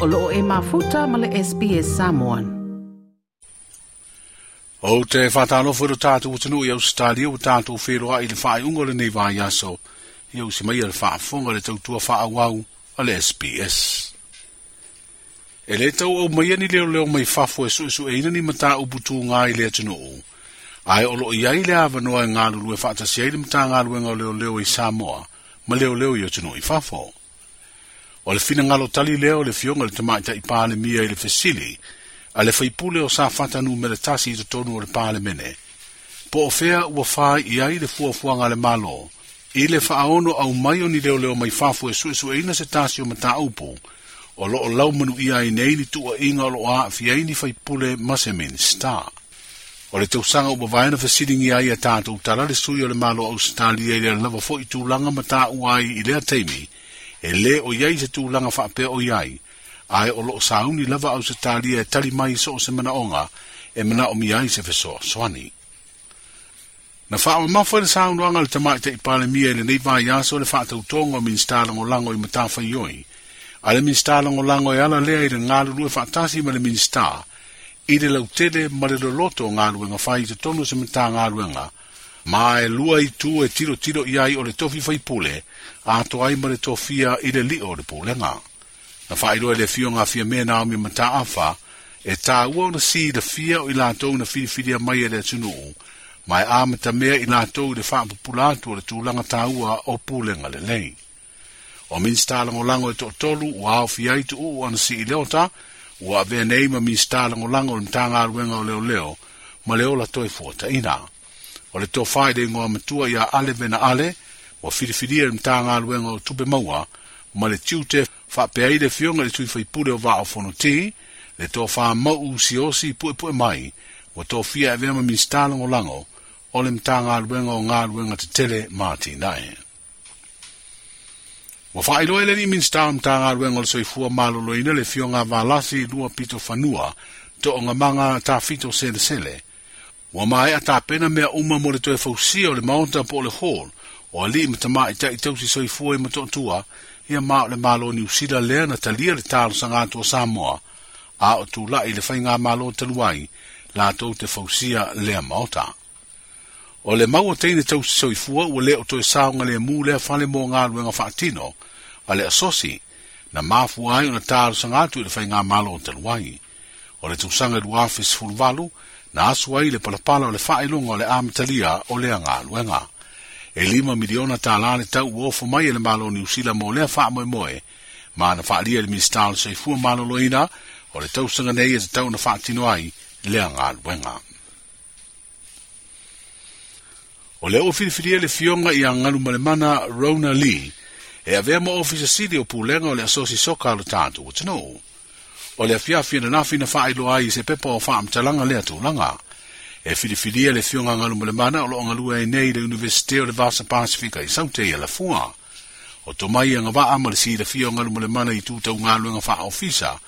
o loo e mafuta ma le SPS Samoan. O te whatalofo i tātou utanu i au stali o tātou wheroa i le whaaiunga le nei wā yaso. I au si mai le whaafonga le tautua whaawau a le SPS. E le tau au mai ani leo leo mai whafo e su e su eina ni mata uputu ngā i le atunu o. Ai o loo iai le avanoa e ngā lulu e whaatasi ai le mata ngā luenga leo leo i Samoa, ma leo leo i atunu i whafo. o le fina ngalo tali leo le fionga le tamai ta ipa le mia i le fesili, a le faipule o sa fatanu me le tasi i tonu o le pa le mene. Po o fea ua faa i ai le fua fua ngale malo, i le faa au mai o ni leo leo mai fafu e sue sue ina se tasi o mata upo, o lo o lau manu i ai nei ni tua inga o lo fi ai ni faipule masemin sta. O le tausanga ua vaena fa ngi ai a tatu tala le sui o le malo au stali e le lava fo i tūlanga mata uai i lea teimi, e le o iai se tūlanga whaapea o iai, ai o loo sauni lava au se tālia e tali mai so o se mana onga, e mana o miai se feso, soani. Na whaama mawhare sauni wangal te mai te ipale mia le nei vai aso le whaata utongo min stālango lango i matawha ioi, ai le min stālango lango e ala lea i le ngāru e whaatasi ma le min stā, i le lautere ma le loloto ngāruenga whai te tonu se mata ngāruenga, ngāruenga, ma e lua i tu e tiro tiro i ai o le tofi fai pule, a to ai ma le tofia i le li o le pule nga. Na i lua le fio ngā fia mea nao mi mata afa, e tā ua o na si le fia o i lātou na fili filia mai e le tunu ma e ta mea i lātou i le fāmpu pulātu o le tūlanga tā ua o pule nga le lei. O minstā lango lango e tō tolu, ua au i tu u ua na si i leota, ua vea neima minstā lango lango le mtanga aruenga o leo leo, ma leo la toi fuata inaa o le tō whai de ngoa matua ia ale vena ale, o whirifiria ni e mta ngā luenga o tupe maua, ma le tiu te whapea i le fionga le tui whaipule o vā o whono te, le tō whā mau si o si pue pue mai, o tō fia e vema mi stālango lango, o le mta ngā luenga o ngā luenga te tele mā tīnae. Wa fa ilo ele ni min sta am ta ngar wengol soi fu ma lo lo ina le fio nga va lasi lua pito fanua to nga manga ta fito sele sele Wa mai ata pena mea uma mo le toe fausia o le maonta po le hall, o ali ma tama i tai tausi soi fua i matotua, ia mao le malo ni usida lea na talia le talo sa ngātu o Samoa, a o tū lai le whainga malo taluai, la tau te fausia lea maota. O le maua teine tausi soi fua, ua lea o toe saunga lea mū lea whale mō ngā ruenga whaatino, a le asosi, na mafu ai o na talo sa ngātu i le whainga malo taluai. O le tūsanga duafis fulvalu, o le tūsanga duafis fulvalu, na asua i le palapala o le faailoga o le amatalia o le agaluega e lima miliona tālā le tau ua ofo mai e le malo niusila mo lea faamoemoe ma na faaalia i le minista o le malo malōlōina o le tausaga nei e tatau na faatino ai le agaluega o le o filifilia le fioga i agalu ma le mana rona lee e avea ma ofisa sili o pulega o le asosi soka a lo tatou atunuu o le afiafia lanā fina faailoa ai i se pepa o faamatalaga lea tulaga e filifilia e le fiogagalu ma le mana o loo agalua e nei le universite e, o le vasa pasifika i saute ia lafua o tomai aga vaa ma le silafia o galu ma le mana i tutaugaluega faaofisa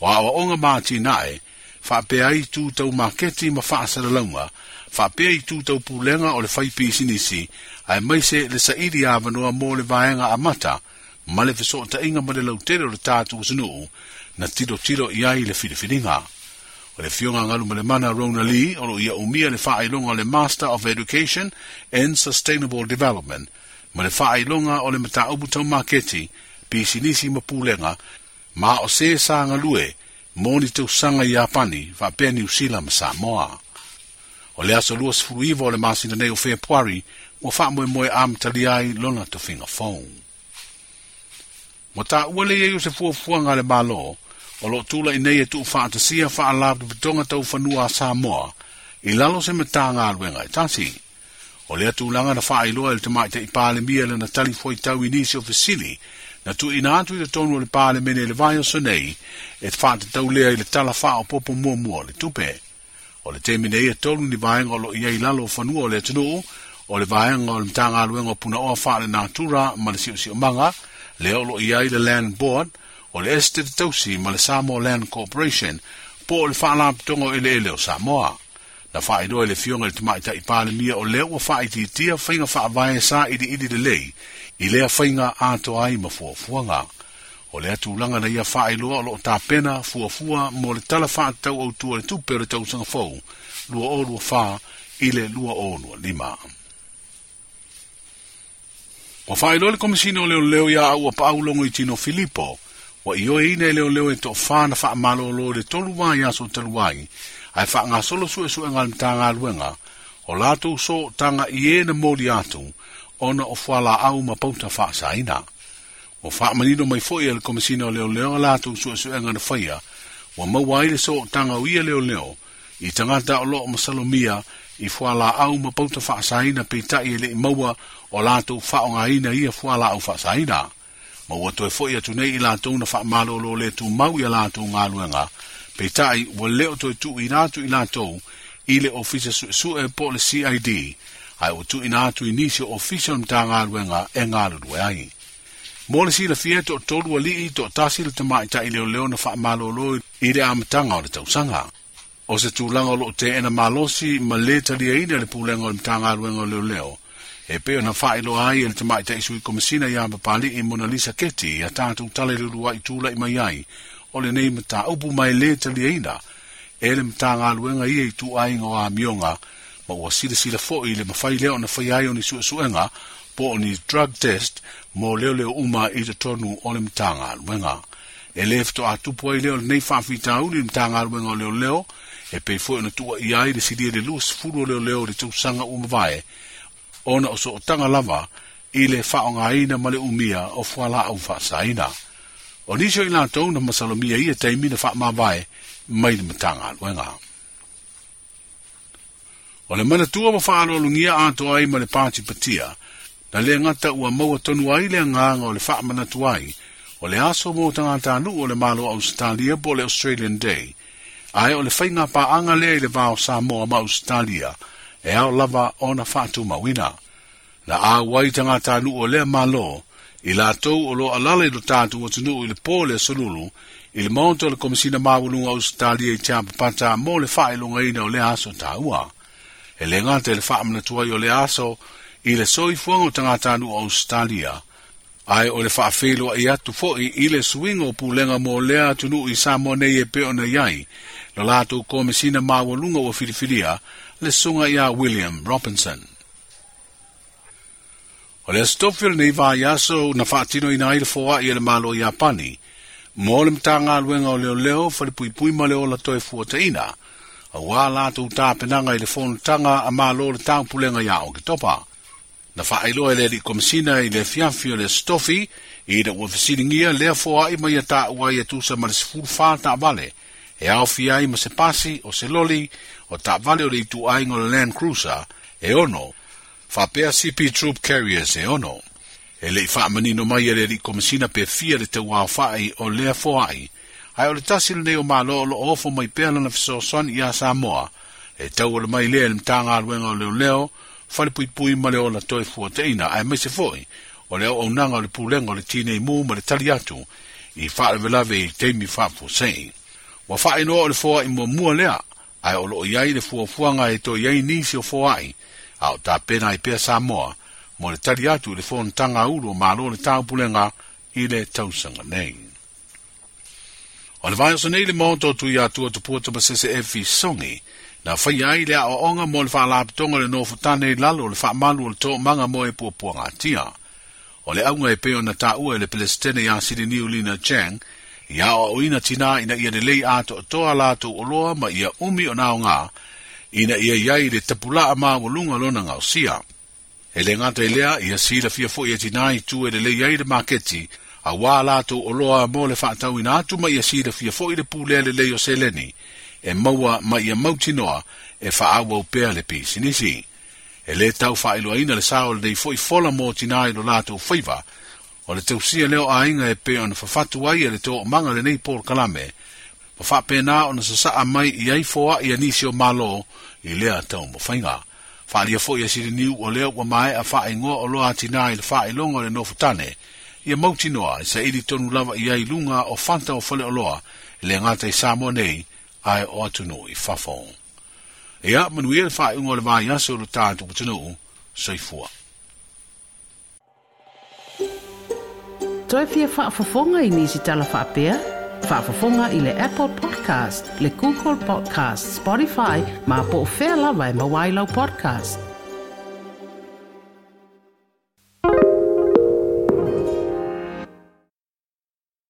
o aʻoaʻoga matinaʻe faapea ai tutau maketi ma faasalalauga faapea i tutau pulega o le fai pisinisi ae mai se le saʻili avanoa mo le vaega amata ma le fesoʻataʻiga ma le lautele o le tatou sunuu na tiro tiro ia i le filifilinga. O le fionga ngalu le mana Rona Lee, o ia umia le whaailonga le Master of Education and Sustainable Development, ma le whaailonga o le mata ubutau maketi, pisi nisi mapulenga, ma o se sa ngalue, moni tau sanga i apani, va pe ni usila msa moa. O le aso lua sifu o le masina nei o fea puari, mo wha moe moe am taliai lona to finga fong. Mo ta uale ye yu se fuafuanga le malo, le o lo tula i nei e tu whaatasia wha ala tu patonga tau whanua a Samoa, i lalo se me tā ngā e i tasi. O lea langa na wha iloa il te mai te i pāle mia le na tali foi tau i nisi o fesili, na tu ina atu i le tonu le pāle mene le vai o sonei, e te wha tau lea i le tala wha o popo mua mua le tupe. O le te nei e tolu ni vaenga o lo ia i lalo whanua o le tunu, o le vaenga o le mtanga luenga o puna oa wha le nātura ma le si o manga, le lo i i le land board, o le este te ma le Samoa Land Corporation po o le whaalapitongo ele ele o Samoa. Na whaeroa le fionga le tumaita i pāle mia o leo wa whaititia whainga whaavae sa idi idi le lei i lea whainga atoa ai ma fuafuanga. O le tūlanga na ia whaeroa o lo tāpena fuafua mo le tala whaatau au tua le tupe o le tausanga fau lua o lua whaa i le lua o lua lima. Wa whaeroa le komisina o leo leo ia au a i tino Filipo wa iyo ine leo leo e to fa na fa malo lo le tolu wa ya so tolu ai fa nga solo su su ngal ta nga luenga o la so tanga nga i ena atu ona o fa la au ma pau ta fa sa ina o fa ma nido mai fo ye komisino no leo leo la tu su su ngal fa wa ma wa ile so tanga nga wi leo leo i tanga nga ta lo ma salo mia i fa la au ma pau ta fa sa ina pe ta i le maua o la tu fa nga ina i fa la au fa sa ina ma ua toe foʻi atu nei i latou na faamālōlō le tumau ia latou galuega peitaʻi ua lē o toe tuuina atu i latou i le ofisa suʻesuʻe po o le cid ae ua tuuina atu i nisi o ofisa o le matagaluega e galulue ai mo le silafia e toʻatolu alii toʻatasi le tamaʻitaʻi leoleo na faamālōlō i le amataga o le tausaga o se tulaga o loo teʻe na malosi ma lē taliaina le pulega o le matagaluega o leoleo le e pe ona fa ilo ai el tama ita isui komisina ya ba pali e mona lisa keti ya ta tu tale lu wa itu la mai ai o le nei mata o bu mai le te leina ele mata nga lu nga i e itu ai nga wa mionga ma o sila sila fo i le mafai le ona fai ai oni su su nga po oni drug test mo le le uma i te tonu o le mata nga lu nga e le fto a tu e po i le nei fa fi ta u le mata nga lu nga le le e pe fo ona tu ai le sidi e le lu sfulu le le le tu sanga u mvae ona o so o tanga lava i le whaonga aina male umia o whala au whaasa aina. O nisio i lantou na masalomia i a teimi na whaama vai mai le matanga aluenga. O le mana tua ma whaano alungia ato ai male pāti patia, na le ngata ua maua tonu ai le nganga o le whaama natu ai, o le aso mō tanga tānu o le malo Australia bo le Australian Day, ai o le whainga pa anga le le vāo sa mō ma Australia, o le e au lava o na fatu mawina. Na a wai tanga tanu o lea malo, i la tau o lo alale do tatu o tunu i le po le sululu, i le maonto le komisina mawunu a ustalia i tia papata mo le fai lunga ina o le aso ta ua. E le ngante le fai mna i o le aso, i le soi fuango tanga tanu o ustalia, ai o le fai felo i atu foi i le suingo pu lenga mo lea tunu i samone i e peo na iai, lo la tau komisina mawunu o filifilia, le sunga ia William Robinson. O le stofil nei va yaso na fatino ina il foa i le malo ia pani. Mole mtanga luenga o leo leo fale pui pui ma leo la toi fuota ina. A wala tu ta penanga i le fono tanga a malo le tang pulenga ia o kitopa. Na faa ilo ele di komisina i le fianfi o le stofi i le lea foa i maia ta ua i etusa ma le sifu vale. e aofi ai ma se pasi o se loli o taavale o le ituaiga o le land cruiser e ono faapea cp troop carriers e ono e leʻi faamanino mai e le alii komasina pefia le tauao faʻi o lea foaʻi ae o le tasi lenei o malo o loo ofo mai pea lana fesoasoani iā samoa e tau le mai lea i le matagaluega o leoleo falepuipui ma le ola toe fuataʻina ae se foʻi o le auaunaga o le pulega o le tinei mu ma le tali atu i faalave lave i taimi faapuaseʻi wa fa ino le foa i mua mua lea, ai o loo iai le fua fuanga e to iai nisi o foa ai, a o ta pena i pia Samoa, mo le tari atu le foa ntanga ulo ma lo le taupulenga i le tausanga nei. O le vayoso nei le monto tu i atua tu puata masese e fi songi, na fai ai lea o onga mo le faa laapitonga le nofu tane i lalo le faa malu le to manga mo e pua pua ngatia. O le aunga e peo na ta ua le pelestene ya sirini ulina Cheng, ia o ina tina ina ia nelei a to to ala oloa ma ia umi o nao nga ina ia yai le tapula a ma o lunga lona nga osia. Ele ngata ilea ia si la fia fo e tina i tu e nelei yai le maketi a wā la oloa mo le whaatau ina atu ma ia si la fia fo le pulea le leo seleni e maua ma ia mautinoa e whaawau pea le pi sinisi. Ele tau whaelua ina le sao le dei fo fola mo tina i lo la to O le tausia leo a inga e peo na fafatu ai e le teo o manga le nei Paul Kalame, ma fape na o na sasa mai i aifoa i anisio malo i lea tau mo whainga. Whaari a fwoi a siri niu o leo wa mai a whae ingo o loa atina i le fa longa le nofu tane, i a mauti noa i sa iri tonu lava i ai lunga o fanta o fale o loa i le ngata i samo nei ai o atu no i fafo. Ea, manuia le whae ngoa le vai o lo tātu putinu, saifua. So toe fia whaafafonga i nisi tala whaapea. Whaafafonga i le Apple Podcast, le Google Podcast, Spotify, ma po o whea lawa e podcast.